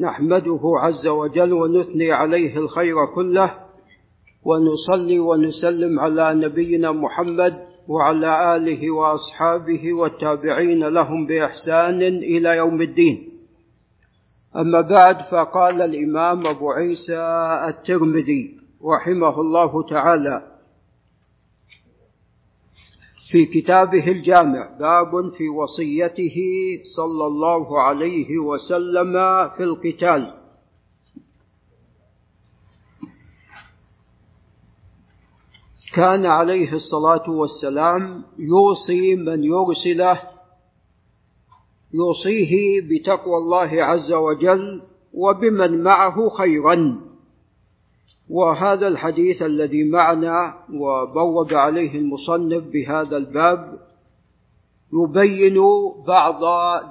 نحمده عز وجل ونثني عليه الخير كله ونصلي ونسلم على نبينا محمد وعلى آله وأصحابه والتابعين لهم بإحسان إلى يوم الدين. أما بعد فقال الإمام أبو عيسى الترمذي رحمه الله تعالى في كتابه الجامع باب في وصيته صلى الله عليه وسلم في القتال. كان عليه الصلاة والسلام يوصي من يرسله يوصيه بتقوى الله عز وجل وبمن معه خيرا. وهذا الحديث الذي معنا وبوب عليه المصنف بهذا الباب يبين بعض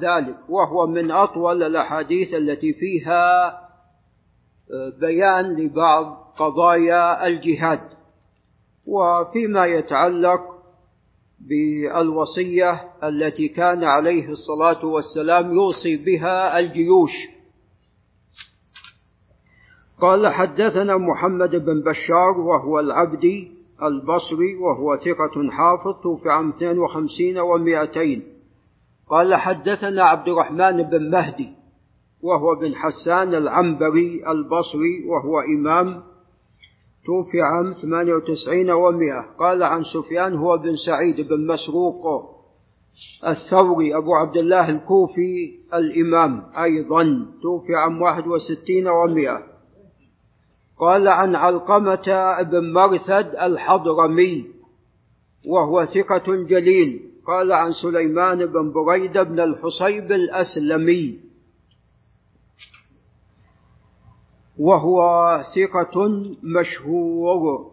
ذلك وهو من أطول الأحاديث التي فيها آه، بيان لبعض قضايا الجهاد. وفيما يتعلق بالوصية التي كان عليه الصلاة والسلام يوصي بها الجيوش. قال حدثنا محمد بن بشار وهو العبدي البصري وهو ثقة حافظ توفي عام 52 و200 قال حدثنا عبد الرحمن بن مهدي وهو بن حسان العنبري البصري وهو إمام توفي عام 98 و100 قال عن سفيان هو بن سعيد بن مسروق الثوري أبو عبد الله الكوفي الإمام أيضا توفي عام 61 و100 قال عن علقمة بن مرثد الحضرمي وهو ثقة جليل. قال عن سليمان بن بريدة بن الحصيب الأسلمي وهو ثقة مشهور.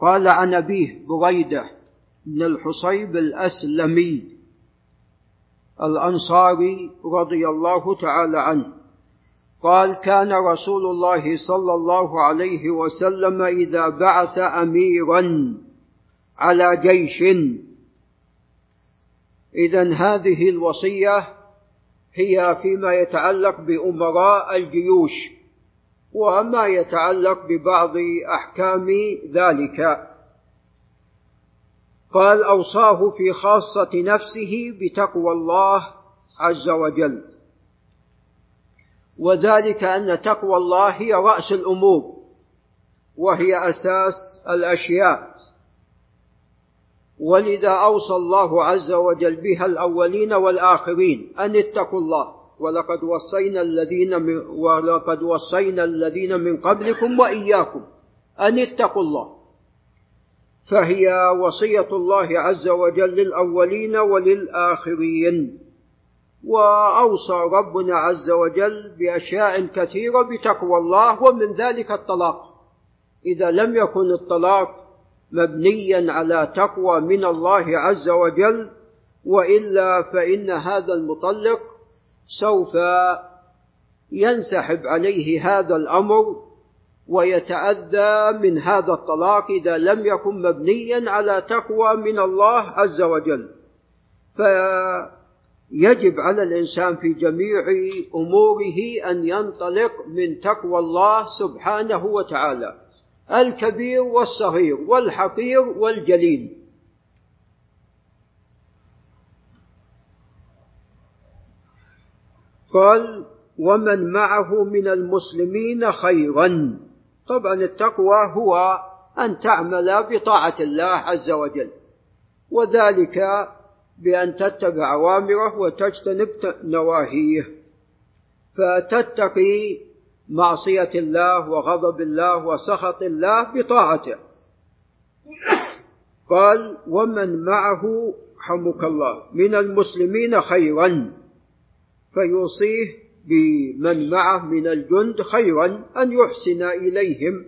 قال عن أبيه بريدة بن الحصيب الأسلمي الأنصاري رضي الله تعالى عنه. قال كان رسول الله صلى الله عليه وسلم إذا بعث اميرا على جيش. اذا هذه الوصية هي فيما يتعلق بأمراء الجيوش وما يتعلق ببعض أحكام ذلك. قال أوصاه في خاصة نفسه بتقوى الله عز وجل. وذلك أن تقوى الله هي رأس الأمور وهي أساس الأشياء. ولذا أوصى الله عز وجل بها الأولين والآخرين أن اتقوا الله. ولقد وصينا الذين من ولقد وصينا الذين من قبلكم وإياكم أن اتقوا الله. فهي وصية الله عز وجل للأولين وللآخرين. وأوصى ربنا عز وجل بأشياء كثيرة بتقوى الله ومن ذلك الطلاق. إذا لم يكن الطلاق مبنيا على تقوى من الله عز وجل وإلا فإن هذا المطلق سوف ينسحب عليه هذا الأمر ويتأذى من هذا الطلاق إذا لم يكن مبنيا على تقوى من الله عز وجل. ف يجب على الإنسان في جميع أموره أن ينطلق من تقوى الله سبحانه وتعالى الكبير والصغير والحقير والجليل. قال ومن معه من المسلمين خيرا طبعا التقوى هو أن تعمل بطاعة الله عز وجل وذلك بأن تتبع أوامره وتجتنب نواهيه. فتتقي معصية الله وغضب الله وسخط الله بطاعته. قال ومن معه حمك الله من المسلمين خيرا. فيوصيه بمن معه من الجند خيرا أن يحسن إليهم.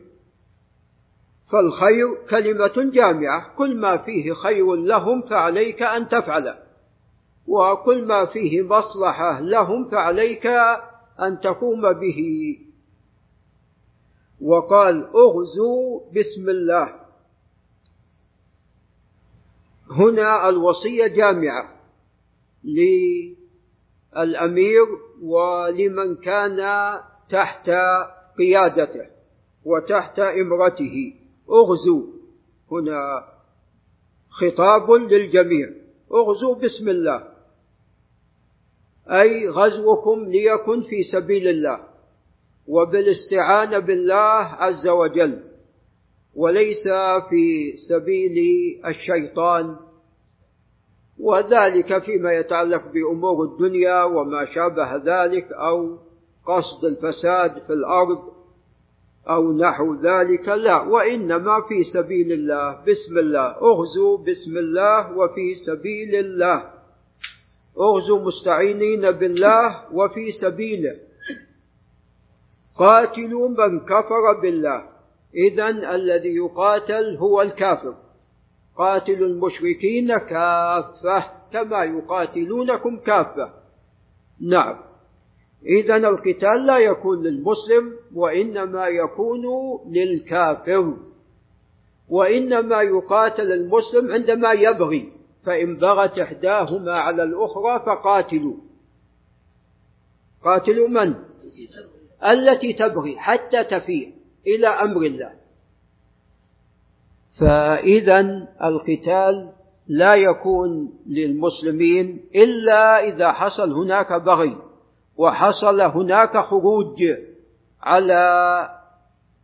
فالخير كلمة جامعة كل ما فيه خير لهم فعليك أن تفعله وكل ما فيه مصلحة لهم فعليك أن تقوم به. وقال اغزوا بسم الله. هنا الوصية جامعة الامير ولمن كان تحت قيادته وتحت إمرته. اغزوا هنا خطاب للجميع. اغزوا بسم الله. أي غزوكم ليكن في سبيل الله. وبالاستعانة بالله عز وجل. وليس في سبيل الشيطان. وذلك فيما يتعلق بأمور الدنيا وما شابه ذلك أو قصد الفساد في الأرض. أو نحو ذلك لا. وإنما في سبيل الله. بسم الله. اغزوا بسم الله وفي سبيل الله. اغزوا مستعينين بالله وفي سبيله. قاتلوا من كفر بالله. اذا الذي يقاتل هو الكافر. قاتلوا المشركين كافة كما يقاتلونكم كافة. نعم. اذا القتال لا يكون للمسلم وإنما يكون للكافر. وإنما يقاتل المسلم عندما يبغي فإن بغت إحداهما على الأخرى فقاتلوا. قاتلوا من؟ التي تبغي حتى تفيء إلى أمر الله. فاذا القتال لا يكون للمسلمين إلا إذا حصل هناك بغي. وحصل هناك خروج على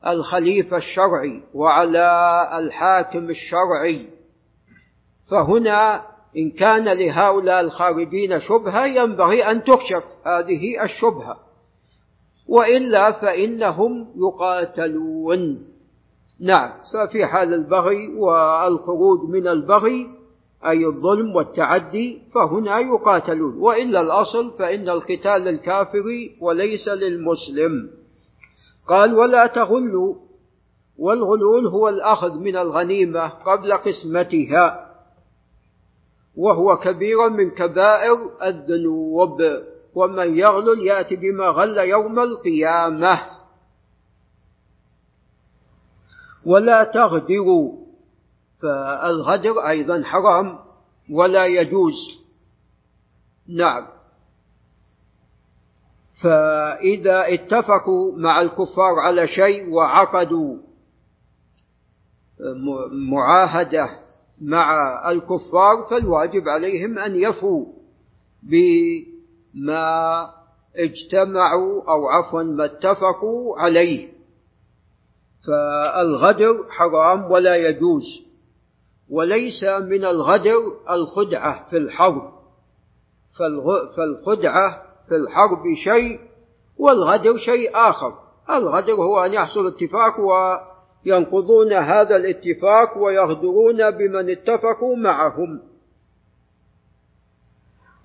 الخليفة الشرعي وعلى الحاكم الشرعي. فهنا إن كان لهؤلاء الخارجين شبهة ينبغي أن تكشف هذه الشبهة. وإلا فإنهم يقاتلون. نعم ففي حال البغي والخروج من البغي أي الظلم والتعدي فهنا يقاتلون وإلا الأصل فإن القتال للكافر وليس للمسلم. قال ولا تغلوا والغلول هو الأخذ من الغنيمة قبل قسمتها وهو كبير من كبائر الذنوب ومن يغلل يأتي بما غل يوم القيامة. ولا تغدروا فالغدر أيضا حرام ولا يجوز. نعم. فإذا اتفقوا مع الكفار على شيء وعقدوا معاهدة مع الكفار فالواجب عليهم أن يفوا بما اجتمعوا أو عفوا ما اتفقوا عليه. فالغدر حرام ولا يجوز. وليس من الغدر الخدعة في الحرب. فالخدعة في الحرب شيء والغدر شيء آخر. الغدر هو أن يحصل اتفاق وينقضون هذا الاتفاق ويغدرون بمن اتفقوا معهم.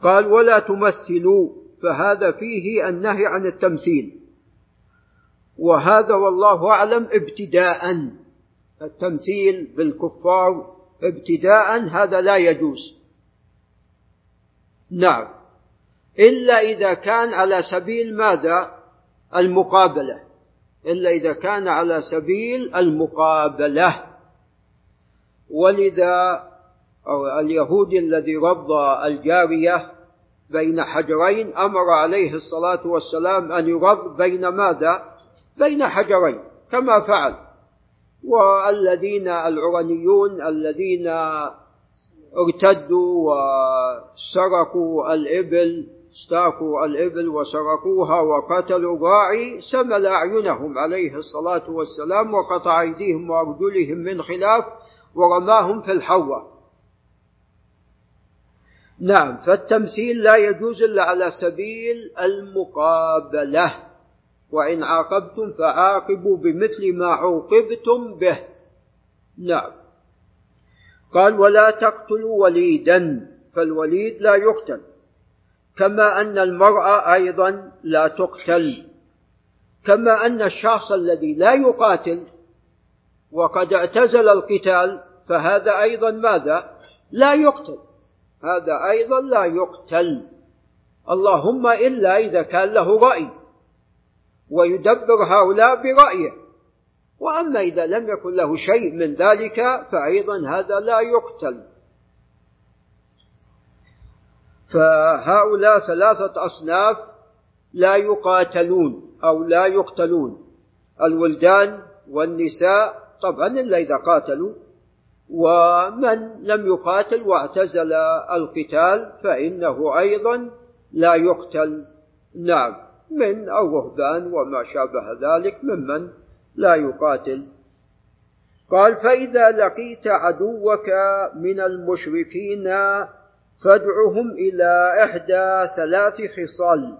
قال ولا تمثلوا. فهذا فيه النهي عن التمثيل. وهذا والله أعلم ابتداء. التمثيل بالكفار ابتداء هذا لا يجوز. نعم. إلا إذا كان على سبيل ماذا؟ المقابلة. إلا إذا كان على سبيل المقابلة. ولذا اليهودي الذي رض الجارية بين حجرين أمر عليه الصلاة والسلام أن يرض بين ماذا؟ بين حجرين كما فعل. والذين العرنيون الذين ارتدوا وسرقوا الإبل استاقوا الإبل وسرقوها وقتلوا الراعي سمل أعينهم عليه الصلاة والسلام وقطع أيديهم وأرجلهم من خلاف ورماهم في الحوة نعم فالتمثيل لا يجوز إلا على سبيل المقابلة. وإن عاقبتم فعاقبوا بمثل ما عوقبتم به. نعم. قال ولا تقتلوا وليدا فالوليد لا يقتل. كما أن المرأة أيضا لا تقتل. كما أن الشخص الذي لا يقاتل وقد اعتزل القتال فهذا أيضا ماذا؟ لا يقتل. هذا أيضا لا يقتل. اللهم إلا إذا كان له رأي. ويدبر هؤلاء برأيه. وأما إذا لم يكن له شيء من ذلك فأيضا هذا لا يقتل. فهؤلاء ثلاثة أصناف لا يقاتلون أو لا يقتلون. الولدان والنساء طبعا إلا إذا قاتلوا. ومن لم يقاتل واعتزل القتال فإنه أيضا لا يقتل. نعم. من الرهبان وما شابه ذلك ممن لا يقاتل. قال فإذا لقيت عدوك من المشركين فادعهم إلى إحدى ثلاث خصال.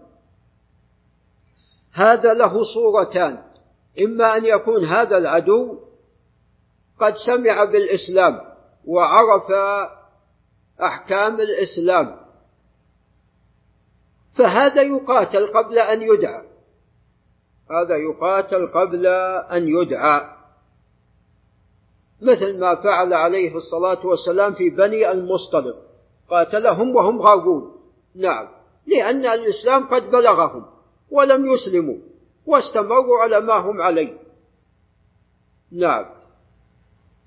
هذا له صورتان إما أن يكون هذا العدو قد سمع بالإسلام وعرف أحكام الإسلام فهذا يقاتل قبل أن يدعى. هذا يقاتل قبل أن يدعى. مثل ما فعل عليه الصلاة والسلام في بني المصطلق. قاتلهم وهم غاغون. نعم. لأن الإسلام قد بلغهم ولم يسلموا واستمروا على ما هم عليه. نعم.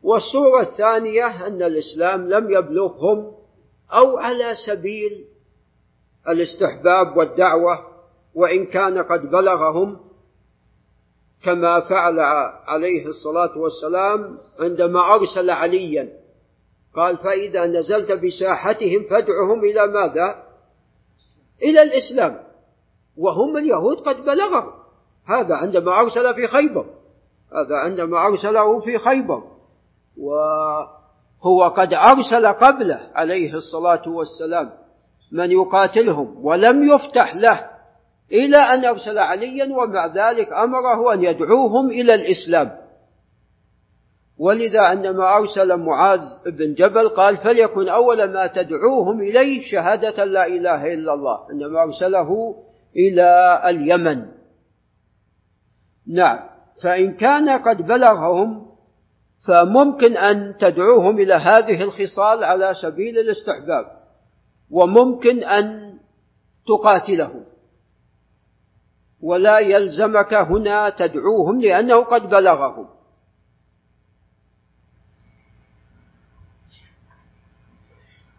والصورة الثانية أن الإسلام لم يبلغهم أو على سبيل الاستحباب والدعوة وإن كان قد بلغهم كما فعل عليه الصلاة والسلام عندما أرسل عليا. قال فإذا نزلت بساحتهم فادعهم إلى ماذا؟ إلى الإسلام. وهم اليهود قد بلغهم. هذا عندما أرسل في خيبر. هذا عندما أرسله في خيبر. وهو قد أرسل قبله عليه الصلاة والسلام. من يقاتلهم ولم يفتح له إلى أن أرسل عليا ومع ذلك أمره أن يدعوهم إلى الإسلام. ولذا عندما أرسل معاذ بن جبل قال فليكن أول ما تدعوهم إليه شهادة لا إله إلا الله عندما أرسله إلى اليمن. نعم فإن كان قد بلغهم فممكن أن تدعوهم إلى هذه الخصال على سبيل الاستحباب. وممكن أن تقاتلهم ولا يلزمك هنا تدعوهم لأنه قد بلغهم.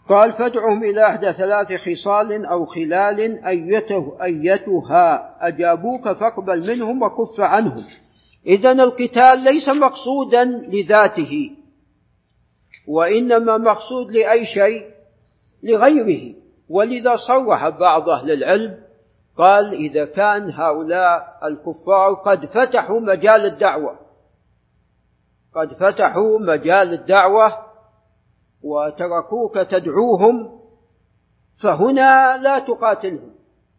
قال فادعهم إلى إحدى ثلاث خصال أو خلال أيته أيتها. أجابوك فاقبل منهم وكف عنهم. إذا القتال ليس مقصودا لذاته وإنما مقصود لأي شيء. لغيره. ولذا صرح بعض أهل العلم قال إذا كان هؤلاء الكفار قد فتحوا مجال الدعوة. قد فتحوا مجال الدعوة وتركوك تدعوهم فهنا لا تقاتلهم.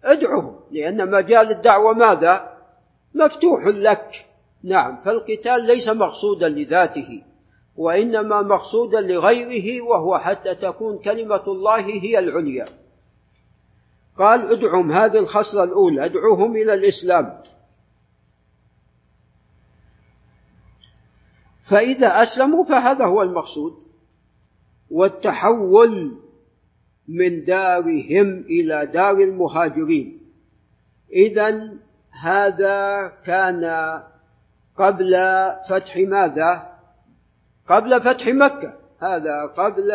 ادعهم لأن مجال الدعوة ماذا؟ مفتوح لك. نعم فالقتال ليس مقصودا لذاته. وإنما مقصودا لغيره وهو حتى تكون كلمة الله هي العليا. قال ادعهم هذه الخصلة الأولى ادعوهم إلى الإسلام. فإذا أسلموا فهذا هو المقصود. والتحول من دارهم إلى دار المهاجرين. إذا هذا كان قبل فتح ماذا؟ قبل فتح مكة. هذا قبل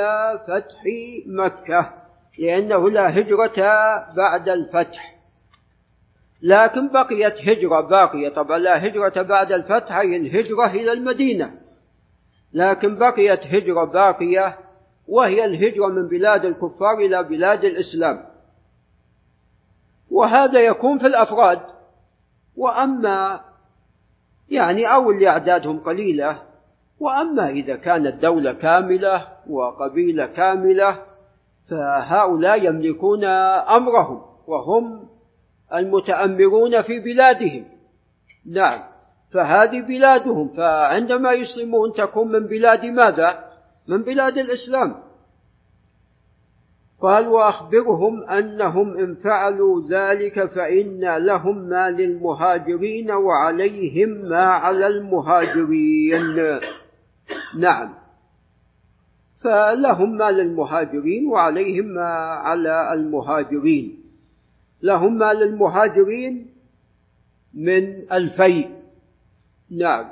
فتح مكة لأنه لا هجرة بعد الفتح. لكن بقيت هجرة باقية. طبعا لا هجرة بعد الفتح هي الهجرة إلى المدينة. لكن بقيت هجرة باقية وهي الهجرة من بلاد الكفار إلى بلاد الإسلام. وهذا يكون في الأفراد. وأما يعني أو اللي أعدادهم قليلة وأما إذا كانت دولة كاملة وقبيلة كاملة فهؤلاء يملكون أمرهم وهم المتأمرون في بلادهم. نعم فهذه بلادهم فعندما يسلمون تكون من بلاد ماذا؟ من بلاد الإسلام. قال وأخبرهم أنهم إن فعلوا ذلك فإن لهم ما للمهاجرين وعليهم ما على المهاجرين. نعم. فلهم ما للمهاجرين وعليهم ما على المهاجرين. لهم ما للمهاجرين من الفيء. نعم.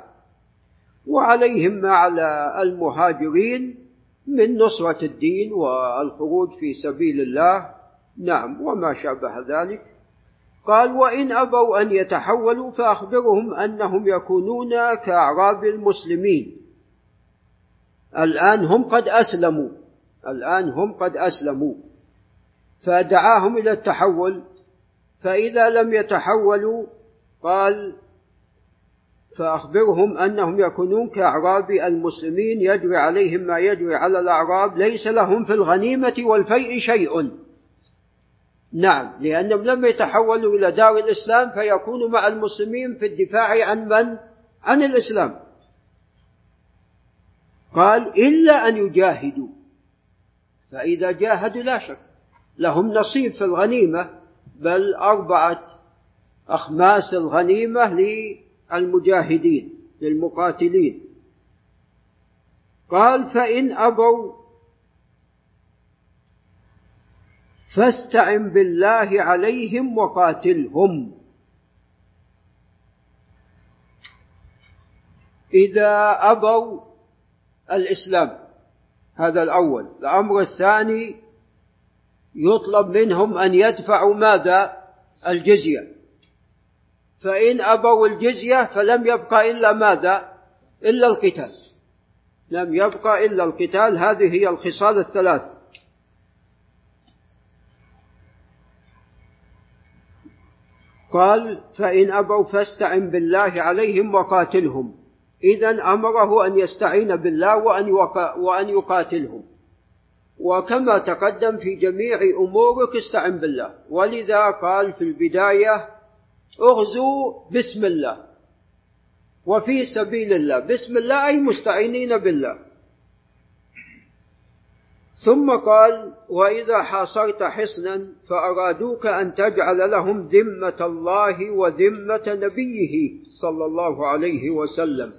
وعليهم ما على المهاجرين من نصرة الدين والخروج في سبيل الله. نعم. وما شابه ذلك. قال وإن أبوا أن يتحولوا فأخبرهم أنهم يكونون كأعراب المسلمين. الآن هم قد أسلموا. الآن هم قد أسلموا. فدعاهم إلى التحول. فإذا لم يتحولوا قال فأخبرهم أنهم يكونون كأعراب المسلمين يجري عليهم ما يجري على الأعراب ليس لهم في الغنيمة والفيء شيء. نعم لأنهم لم يتحولوا إلى دار الإسلام فيكونوا مع المسلمين في الدفاع عن من؟ عن الإسلام. قال إلا أن يجاهدوا. فإذا جاهدوا لا شك لهم نصيب في الغنيمة بل أربعة أخماس الغنيمة للمجاهدين للمقاتلين. قال فإن أبوا فاستعن بالله عليهم وقاتلهم. إذا أبوا الإسلام هذا الأول. الأمر الثاني يطلب منهم أن يدفعوا ماذا؟ الجزية. فإن أبوا الجزية فلم يبقى إلا ماذا؟ إلا القتال. لم يبقى إلا القتال هذه هي الخصال الثلاث. قال فإن أبوا فاستعن بالله عليهم وقاتلهم. إذا أمره أن يستعين بالله وأن, وأن يقاتلهم. وكما تقدم في جميع أمورك استعن بالله. ولذا قال في البداية اغزوا بسم الله. وفي سبيل الله. بسم الله أي مستعينين بالله. ثم قال وإذا حاصرت حصنا فأرادوك أن تجعل لهم ذمة الله وذمة نبيه صلى الله عليه وسلم.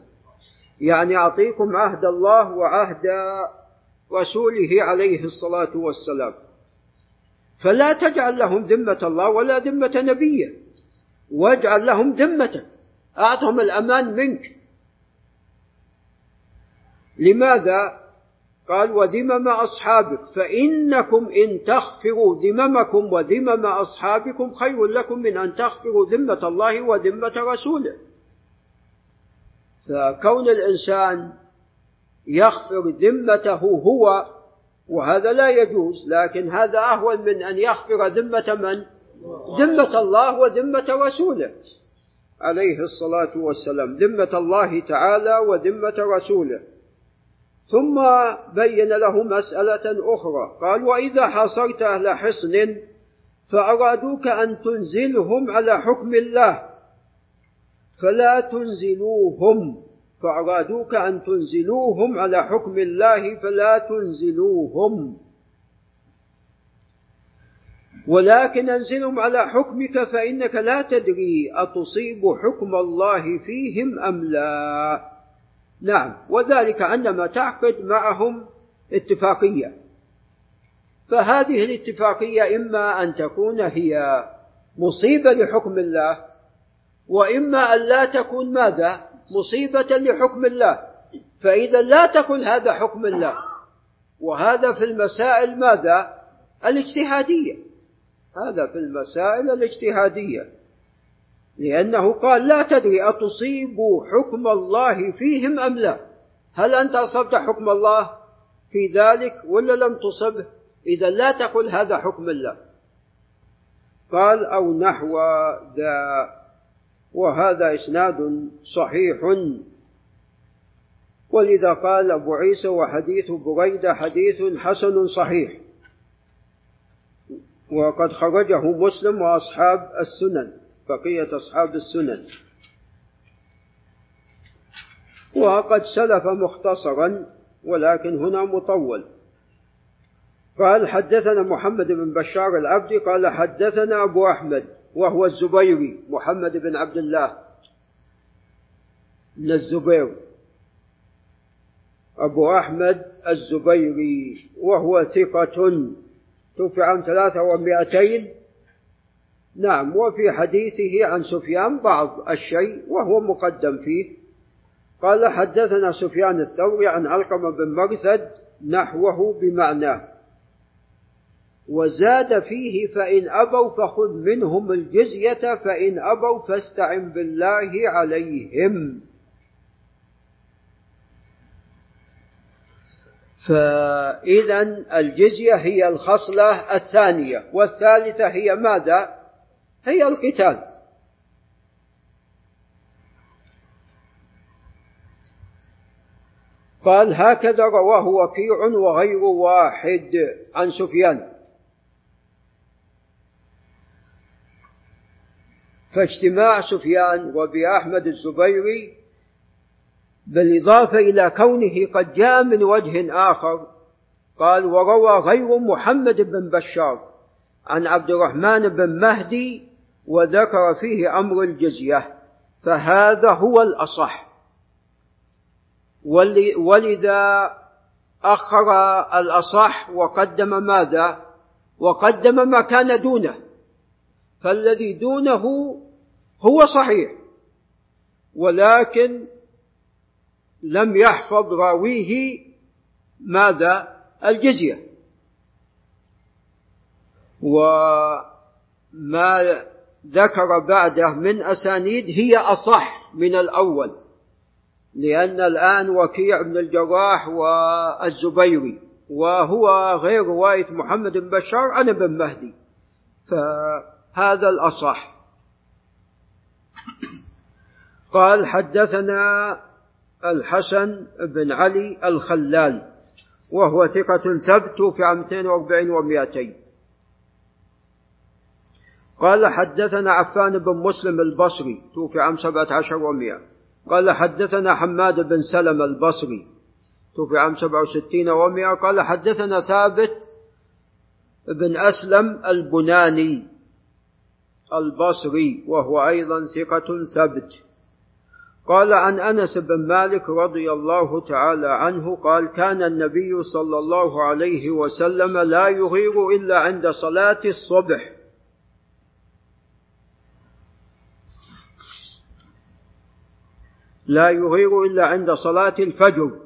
يعني أعطيكم عهد الله وعهد رسوله عليه الصلاة والسلام. فلا تجعل لهم ذمة الله ولا ذمة نبيه. واجعل لهم ذمتك أعطهم الأمان منك. لماذا؟ قال وذمم أصحابك. فإنكم إن تغفروا ذممكم وذمم أصحابكم خير لكم من أن تغفروا ذمة الله وذمة رسوله. فكون الإنسان يغفر ذمته هو وهذا لا يجوز لكن هذا أهون من أن يغفر ذمة من؟ ذمة الله وذمة رسوله. عليه الصلاة والسلام ذمة الله تعالى وذمة رسوله. ثم بين له مسألة أخرى قال وإذا حاصرت أهل حصن فأرادوك أن تنزلهم على حكم الله. فلا تنزلوهم فأرادوك أن تنزلوهم على حكم الله فلا تنزلوهم. ولكن أنزلهم على حكمك فإنك لا تدري أتصيب حكم الله فيهم أم لا. نعم وذلك عندما تعقد معهم اتفاقية. فهذه الاتفاقية إما أن تكون هي مصيبة لحكم الله وإما أن لا تكون ماذا؟ مصيبة لحكم الله. فإذا لا تكن هذا حكم الله. وهذا في المسائل ماذا؟ الاجتهادية. هذا في المسائل الاجتهادية. لأنه قال لا تدري أتصيب حكم الله فيهم أم لا. هل أنت أصبت حكم الله في ذلك ولا لم تصبه؟ إذا لا تقل هذا حكم الله. قال أو نحو ذا. وهذا إسناد صحيح. ولذا قال أبو عيسى وحديث بريدة حديث حسن صحيح. وقد خرجه مسلم وأصحاب السنن بقية أصحاب السنن. وقد سلف مختصرا ولكن هنا مطول. قال حدثنا محمد بن بشار العبدي قال حدثنا أبو أحمد. وهو الزبيري محمد بن عبد الله بن الزبير. أبو أحمد الزبيري وهو ثقة توفي عام ثلاثة ومائتين نعم وفي حديثه عن سفيان بعض الشيء وهو مقدم فيه. قال حدثنا سفيان الثوري عن علقمة بن مرثد نحوه بمعناه. وزاد فيه فإن أبوا فخذ منهم الجزية فإن أبوا فاستعن بالله عليهم. فإذا الجزية هي الخصلة الثانية والثالثة هي ماذا؟ هي القتال. قال هكذا رواه وكيع وغير واحد عن سفيان. فاجتماع سفيان وبأحمد الزبيري بالإضافة إلى كونه قد جاء من وجه آخر. قال وروى غير محمد بن بشار عن عبد الرحمن بن مهدي وذكر فيه أمر الجزية فهذا هو الأصح. ولذا أخر الأصح وقدم ماذا؟ وقدم ما كان دونه فالذي دونه هو صحيح. ولكن لم يحفظ راويه ماذا؟ الجزية. وما ذكر بعده من أسانيد هي أصح من الأول لأن الآن وكيع بن الجراح والزبيري وهو غير رواية محمد بن بشار عن ابن مهدي. فهذا الأصح. قال حدثنا الحسن بن علي الخلال وهو ثقة ثبت في عام 42 و200 قال حدثنا عفان بن مسلم البصري توفي عام 17 و100 قال حدثنا حماد بن سلم البصري توفي عام 67 و100 قال حدثنا ثابت بن أسلم البناني. البصري وهو أيضا ثقة ثبت قال عن أنس بن مالك رضي الله تعالى عنه قال كان النبي صلى الله عليه وسلم لا يغير إلا عند صلاة الصبح. لا يغير إلا عند صلاة الفجر.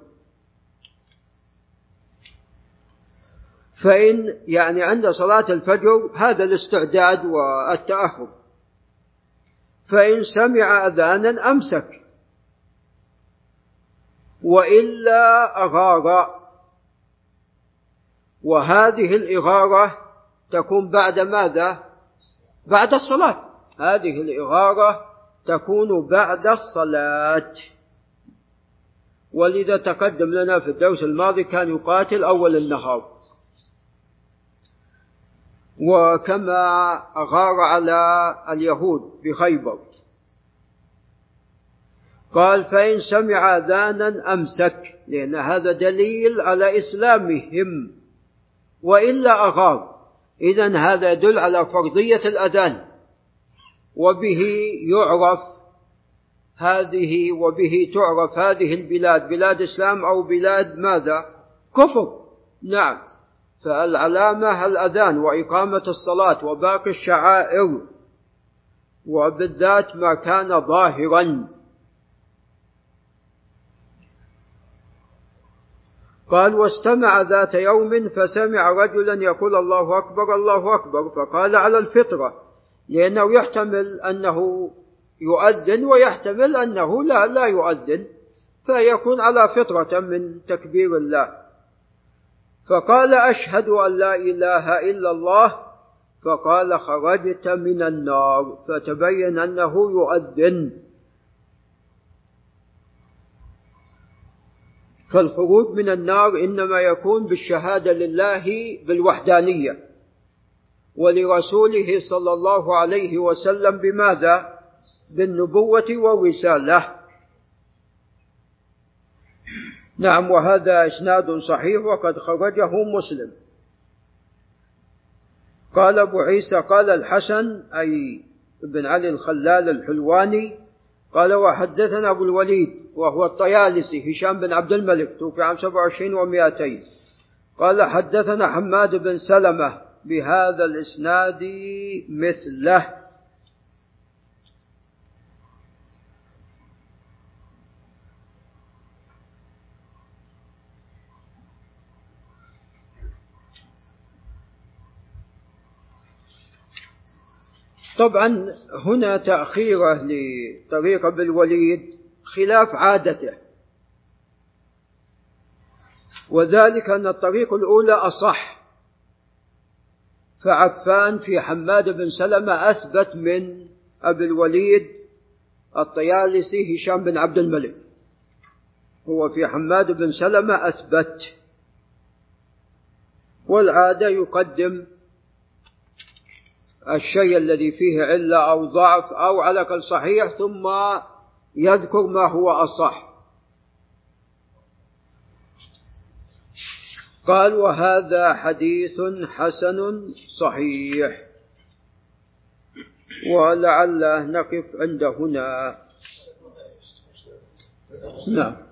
فإن يعني عند صلاة الفجر هذا الاستعداد والتاهب فإن سمع أذانا أمسك. وإلا أغار. وهذه الإغارة تكون بعد ماذا؟ بعد الصلاة. هذه الإغارة تكون بعد الصلاة. ولذا تقدم لنا في الدرس الماضي كان يقاتل أول النهار. وكما أغار على اليهود بخيبر. قال فإن سمع أذانا أمسك لأن هذا دليل على إسلامهم وإلا أغار. إذا هذا يدل على فرضية الأذان وبه يعرف هذه وبه تعرف هذه البلاد بلاد إسلام أو بلاد ماذا؟ كفر. نعم. فالعلامة الأذان وإقامة الصلاة وباقي الشعائر وبالذات ما كان ظاهرا. قال واستمع ذات يوم فسمع رجلا يقول الله أكبر الله أكبر. فقال على الفطرة لأنه يحتمل أنه يؤذن ويحتمل أنه لا لا يؤذن. فيكون على فطرة من تكبير الله. فقال أشهد أن لا إله إلا الله. فقال خرجت من النار. فتبين أنه يؤذن. فالخروج من النار إنما يكون بالشهادة لله بالوحدانية. ولرسوله صلى الله عليه وسلم بماذا؟ بالنبوة والرسالة. نعم وهذا إسناد صحيح وقد خرجه مسلم. قال أبو عيسى قال الحسن أي ابن علي الخلال الحلواني قال وحدثنا أبو الوليد وهو الطيالسي هشام بن عبد الملك توفي عام 27 و200 قال حدثنا حماد بن سلمة بهذا الإسناد مثله. طبعا هنا تأخيره لطريق أبي الوليد خلاف عادته. وذلك أن الطريق الأولى أصح. فعفان في حماد بن سلمة أثبت من أبي الوليد الطيالسي هشام بن عبد الملك. هو في حماد بن سلمة أثبت. والعادة يقدم الشيء الذي فيه علة أو ضعف أو على الأقل صحيح ثم يذكر ما هو أصح. قال وهذا حديث حسن صحيح. ولعله نقف عند هنا. نعم.